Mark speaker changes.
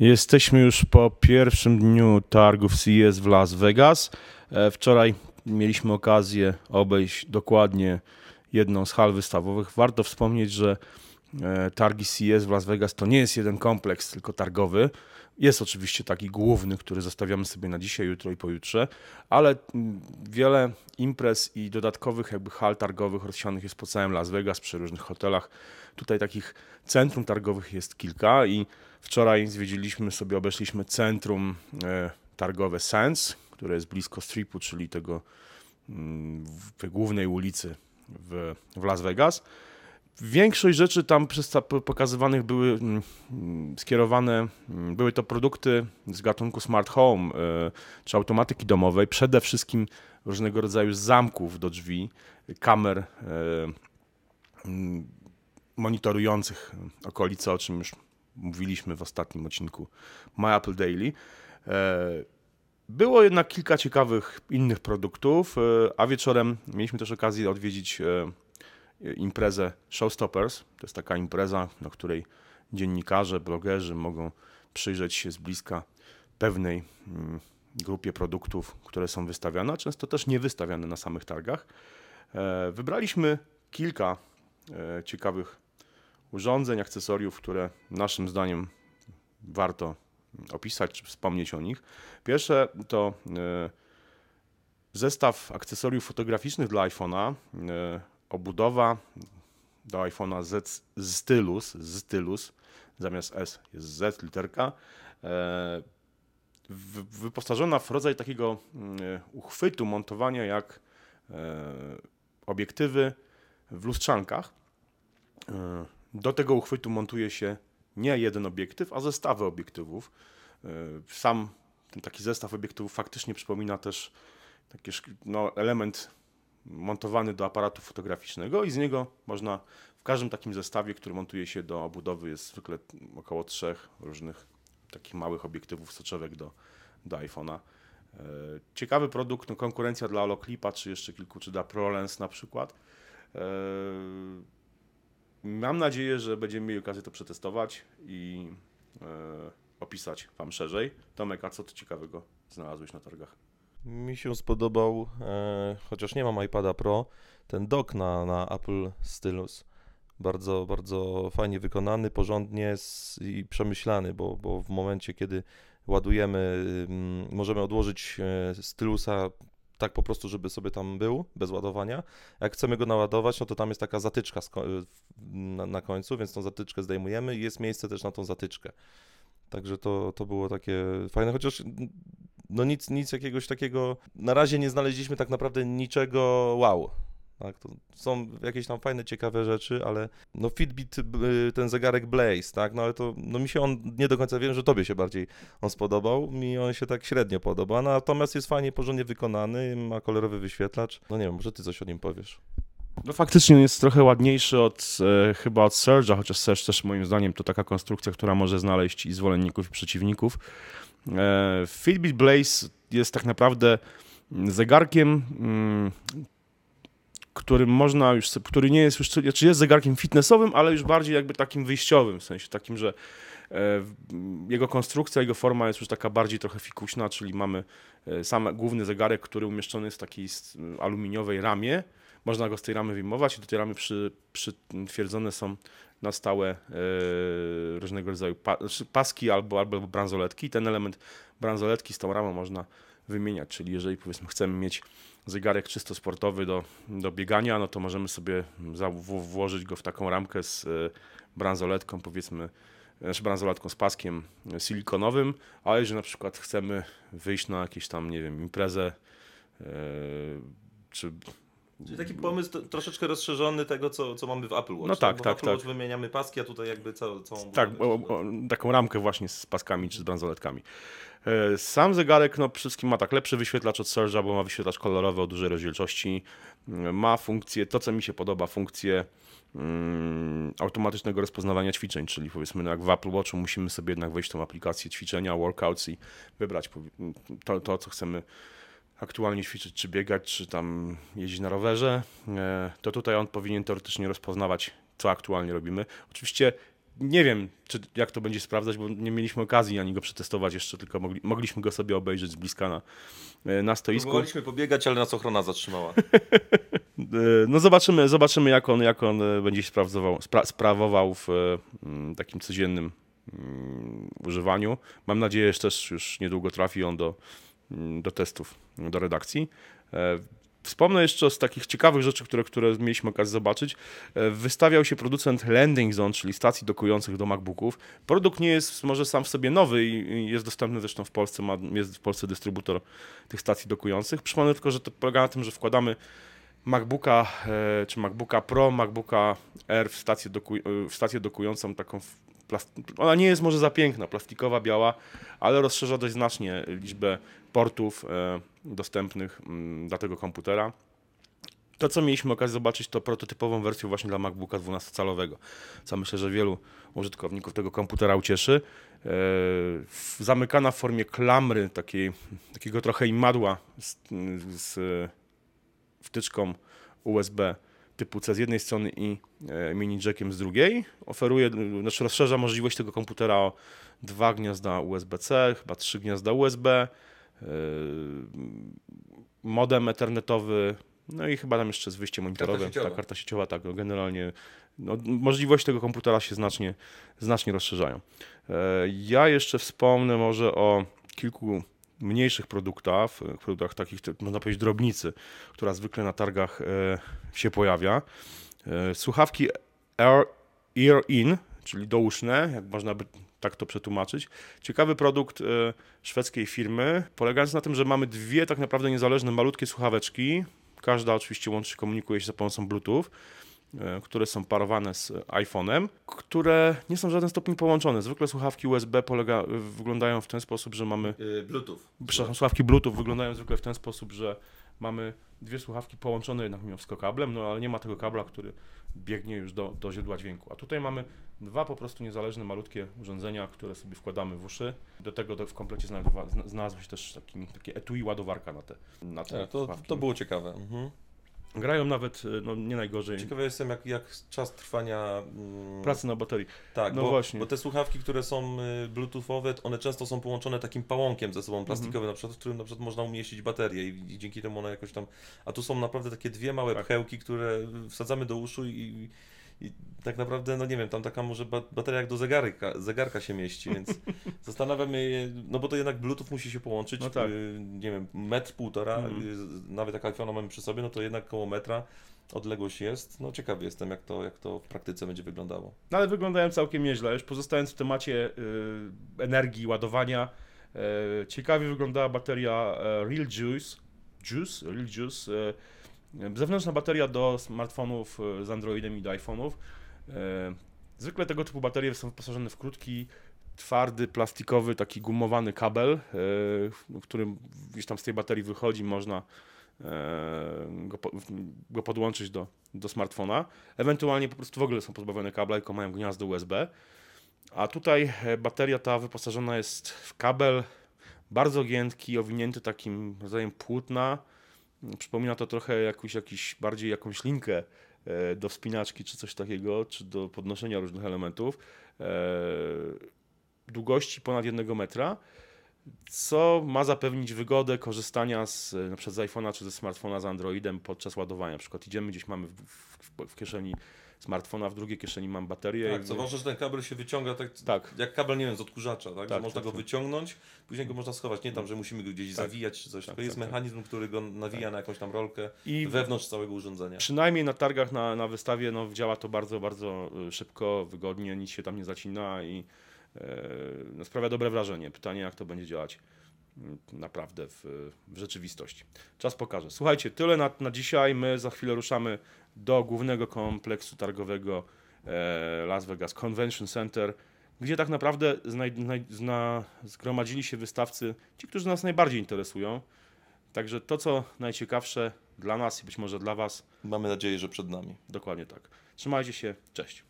Speaker 1: Jesteśmy już po pierwszym dniu targów CES w Las Vegas. E, Wczoraj mieliśmy okazję obejść dokładnie jedną z hal wystawowych. Warto wspomnieć, że e, targi CES w Las Vegas to nie jest jeden kompleks, tylko targowy. Jest oczywiście taki główny, który zostawiamy sobie na dzisiaj, jutro i pojutrze, ale mm, wiele imprez i dodatkowych jakby hal targowych rozsianych jest po całym Las Vegas, przy różnych hotelach. Tutaj takich centrum targowych jest kilka i wczoraj zwiedziliśmy sobie, obeszliśmy centrum e, targowe Sands, które jest blisko Stripu, czyli tego mm, w głównej ulicy w, w Las Vegas. Większość rzeczy tam pokazywanych były mm, mm, skierowane, były to produkty z gatunku smart home e, czy automatyki domowej, przede wszystkim różnego rodzaju zamków do drzwi, kamer e, monitorujących okolice, o czym już mówiliśmy w ostatnim odcinku My Apple Daily. E, Było jednak kilka ciekawych innych produktów, e, a wieczorem mieliśmy też okazję odwiedzić e, imprezę Showstoppers. To jest taka impreza, na której dziennikarze, blogerzy mogą przyjrzeć się z bliska pewnej mm, grupie produktów, które są wystawiane, a często też nie wystawiane na samych targach. Wybraliśmy kilka ciekawych urządzeń, akcesoriów, które naszym zdaniem warto opisać czy wspomnieć o nich. Pierwsze to e, zestaw akcesoriów fotograficznych dla iPhone'a, e, obudowa do iPhone'a Z Stylus, Stylus, zamiast S jest Z literka, e, wyposażona w rodzaj takiego uchwytu montowania jak obiektywy w lustrzankach. E, Do tego uchwytu montuje się nie jeden obiektyw, a zestawy obiektywów. E, Sam taki zestaw obiektywów faktycznie przypomina też taki no, element montowany do aparatu fotograficznego i z niego można w każdym takim zestawie, który montuje się do obudowy, jest zwykle około trzech różnych takich małych obiektywów soczewek do, do iPhone'a. E, Ciekawy produkt, no konkurencja dla Holoclipa, czy jeszcze kilku, czy dla ProLens na przykład. Mam nadzieję, że będziemy mieli okazję to przetestować i e, opisać Wam szerzej. Tomek, a co Ty ciekawego znalazłeś na targach?
Speaker 2: Mi się spodobał, e, chociaż nie mam iPada Pro, ten dock na, na Apple Stylus. Bardzo, bardzo fajnie wykonany, porządnie s- i przemyślany, bo, bo w momencie, kiedy ładujemy, możemy odłożyć e, stylusa tak po prostu, żeby sobie tam był, bez ładowania. Jak chcemy go naładować, no to tam jest taka zatyczka na końcu, więc tą zatyczkę zdejmujemy i jest miejsce też na tą zatyczkę. Także to, to było takie fajne, chociaż no nic, nic jakiegoś takiego. Na razie nie znaleźliśmy tak naprawdę niczego wow. Tak, to są jakieś tam fajne, ciekawe rzeczy, ale no Fitbit, y, ten zegarek Blaze, tak, no ale to, no mi się on, nie do końca wiem, że tobie się bardziej on spodobał, mi on się tak średnio podoba, natomiast jest fajnie, porządnie wykonany, ma kolorowy wyświetlacz, no nie wiem, może ty coś o nim powiesz.
Speaker 1: No faktycznie jest trochę ładniejszy od e, chyba od Surge'a, chociaż Surge też moim zdaniem to taka konstrukcja, która może znaleźć i zwolenników i przeciwników. E, Fitbit Blaze jest tak naprawdę zegarkiem, mm, którym można już, który nie jest już, znaczy jest zegarkiem fitnessowym, ale już bardziej jakby takim wyjściowym, w sensie takim, że e, jego konstrukcja, jego forma jest już taka bardziej trochę fikuśna, czyli mamy e, sam główny zegarek, który umieszczony jest w takiej aluminiowej ramie, można go z tej ramy wyjmować i do tej ramy przy, przytwierdzone są na stałe e, różnego rodzaju znaczy paski albo, albo bransoletki. Ten element bransoletki z tą ramą można wymieniać, czyli jeżeli powiedzmy chcemy mieć zegarek czysto sportowy do, do biegania, no to możemy sobie włożyć go w taką ramkę z e, bransoletką, powiedzmy, znaczy bransoletką z paskiem silikonowym, a jeżeli na przykład chcemy wyjść na jakieś tam, nie wiem, imprezę, e, czy
Speaker 2: Czyli taki pomysł to, troszeczkę rozszerzony tego, co, co mamy w Apple Watch.
Speaker 1: No tak,
Speaker 2: Bo w
Speaker 1: tak,
Speaker 2: Apple
Speaker 1: tak.
Speaker 2: Watch wymieniamy paski, a tutaj jakby całą... całą
Speaker 1: Tak, o, o, taką ramkę właśnie z paskami czy z bransoletkami. E, Sam zegarek no, przede wszystkim ma tak lepszy wyświetlacz od Surge'a, bo ma wyświetlacz kolorowy o dużej rozdzielczości. E, Ma funkcję, to co mi się podoba, funkcję mm, automatycznego rozpoznawania ćwiczeń, czyli powiedzmy no, jak w Apple Watchu musimy sobie jednak wejść w tą aplikację ćwiczenia, workouts i wybrać to, to co chcemy aktualnie ćwiczyć, czy biegać, czy tam jeździć na rowerze, e, to tutaj on powinien teoretycznie rozpoznawać, co aktualnie robimy. Oczywiście nie wiem, czy, jak to będzie sprawdzać, bo nie mieliśmy okazji ani go przetestować jeszcze, tylko mogli, mogliśmy go sobie obejrzeć z bliska na, e, na stoisku.
Speaker 2: Próbowaliśmy pobiegać, ale nas ochrona zatrzymała.
Speaker 1: E, No zobaczymy, zobaczymy jak on, jak on będzie się spra sprawował w takim codziennym mm, używaniu. Mam nadzieję, że też już niedługo trafi on do, do testów, do redakcji. E, Wspomnę jeszcze z takich ciekawych rzeczy, które, które mieliśmy okazję zobaczyć. E, Wystawiał się producent Landing Zone, czyli stacji dokujących do MacBooków. Produkt nie jest może sam w sobie nowy i jest dostępny zresztą w Polsce, ma, jest w Polsce dystrybutor tych stacji dokujących. Przypomnę tylko, że to polega na tym, że wkładamy MacBooka e, czy MacBooka Pro, MacBooka Air w stację, doku, e, w stację dokującą taką. Ona nie jest może za piękna, plastikowa, biała, ale rozszerza dość znacznie liczbę portów e, dostępnych mm, dla tego komputera. To, co mieliśmy okazję zobaczyć, to prototypową wersję właśnie dla MacBooka 12-calowego, co myślę, że wielu użytkowników tego komputera ucieszy. Zamykana w formie klamry, takiej, takiego trochę imadła z, z wtyczką USB typu C z jednej strony i e, mini jackiem z drugiej. Oferuje, znaczy rozszerza możliwość tego komputera o dwa gniazda USB-C, chyba trzy gniazda USB, e, modem ethernetowy, no i chyba tam jeszcze jest wyjście monitorowe.
Speaker 2: sieciowa.
Speaker 1: Ta karta sieciowa, tak, no generalnie no, możliwości tego komputera się znacznie, znacznie rozszerzają. E, Ja jeszcze wspomnę może o kilku mniejszych produktach, e, produktach takich, można powiedzieć, drobnicy, która zwykle na targach e, się pojawia. E, Słuchawki Air, Ear In, czyli douszne, jak można by tak to przetłumaczyć. Ciekawy produkt szwedzkiej firmy, polegający na tym, że mamy dwie tak naprawdę niezależne, malutkie słuchaweczki. Każda oczywiście łączy, komunikuje się za pomocą Bluetooth które są parowane z iPhone'em, które nie są w żaden stopień połączone. Zwykle słuchawki USB polega, wyglądają w ten sposób, że mamy
Speaker 2: Y, Bluetooth.
Speaker 1: Przepraszam, słuchawki Bluetooth wyglądają zwykle w ten sposób, że mamy dwie słuchawki połączone jednak mimo wszystko kablem, no ale nie ma tego kabla, który biegnie już do, do źródła dźwięku. A tutaj mamy dwa po prostu niezależne, malutkie urządzenia, które sobie wkładamy w uszy. Do tego do, w komplecie znajdowa, zna- znalazło się też taki, takie etui ładowarka na te, na te
Speaker 2: Tak, to,
Speaker 1: słuchawki.
Speaker 2: to było ciekawe. Mhm.
Speaker 1: Grają nawet, y, no nie najgorzej,
Speaker 2: Ciekawy jestem, jak, jak czas trwania mm,
Speaker 1: pracy na baterii.
Speaker 2: Tak,
Speaker 1: No
Speaker 2: bo,
Speaker 1: właśnie.
Speaker 2: bo te słuchawki, które są y, bluetoothowe, one często są połączone takim pałąkiem ze sobą plastikowym, na przykład, w którym na przykład można umieścić baterię i, i dzięki temu one jakoś tam... A tu są naprawdę takie dwie małe
Speaker 1: Tak.
Speaker 2: pchełki, które wsadzamy do uszu i, i tak naprawdę, no nie wiem, tam taka może ba bateria jak do zegarka, zegarka się mieści, więc zastanawiamy się, no bo to jednak bluetooth musi się połączyć,
Speaker 1: No tak.
Speaker 2: y, nie wiem, metr, półtora,
Speaker 1: Mhm.
Speaker 2: y, nawet jak iPhone'a mamy przy sobie, no to jednak koło metra odległość jest. No ciekawy jestem, jak to, jak to w praktyce będzie wyglądało.
Speaker 1: No ale wyglądają całkiem nieźle. Już pozostając w temacie y, energii, ładowania, y, ciekawie wyglądała bateria e, Real Juice. Juice? Real Juice. Y, zewnętrzna bateria do smartfonów y, z Androidem i do iPhone'ów. Y, zwykle tego typu baterie są wyposażone w krótki, twardy, plastikowy, taki gumowany kabel, w którym gdzieś tam z tej baterii wychodzi, można e, go, go podłączyć do, do smartfona. Ewentualnie po prostu w ogóle są pozbawione kabla, tylko mają gniazdo USB. A tutaj e, bateria ta wyposażona jest w kabel bardzo giętki, owinięty takim rodzajem płótna. Przypomina to trochę jakąś, jakiś, bardziej jakąś linkę e, do wspinaczki czy coś takiego, czy do podnoszenia różnych elementów. E, Długości ponad 1 metra co ma zapewnić wygodę korzystania z, na przykład z iPhone'a czy ze smartfona z Androidem podczas ładowania. Na przykład idziemy gdzieś, mamy w, w, w kieszeni smartfona, w drugiej kieszeni mam baterię.
Speaker 2: Tak, co ważne, że ten kabel się wyciąga tak,
Speaker 1: tak,
Speaker 2: jak kabel, nie wiem, z odkurzacza, tak? że
Speaker 1: Tak,
Speaker 2: można
Speaker 1: tak,
Speaker 2: go
Speaker 1: tak.
Speaker 2: wyciągnąć, później go można schować. Nie tam, że musimy go gdzieś
Speaker 1: Tak.
Speaker 2: zawijać czy coś,
Speaker 1: Tak,
Speaker 2: tylko jest
Speaker 1: tak,
Speaker 2: mechanizm, który go nawija na jakąś tam rolkę
Speaker 1: I
Speaker 2: wewnątrz całego urządzenia.
Speaker 1: przynajmniej na targach, na, na wystawie, no, działa to bardzo, bardzo y, szybko, wygodnie, nic się tam nie zacina i no, sprawia dobre wrażenie. Pytanie, jak to będzie działać mm, naprawdę w, w rzeczywistości. Czas pokaże. Słuchajcie, tyle na, na dzisiaj. My za chwilę ruszamy do głównego kompleksu targowego e, Las Vegas Convention Center, gdzie tak naprawdę znaj, zna, zgromadzili się wystawcy, ci, którzy nas najbardziej interesują. Także to, co najciekawsze dla nas i być może dla Was,
Speaker 2: Mamy nadzieję, że przed nami.
Speaker 1: dokładnie tak. Trzymajcie się, cześć.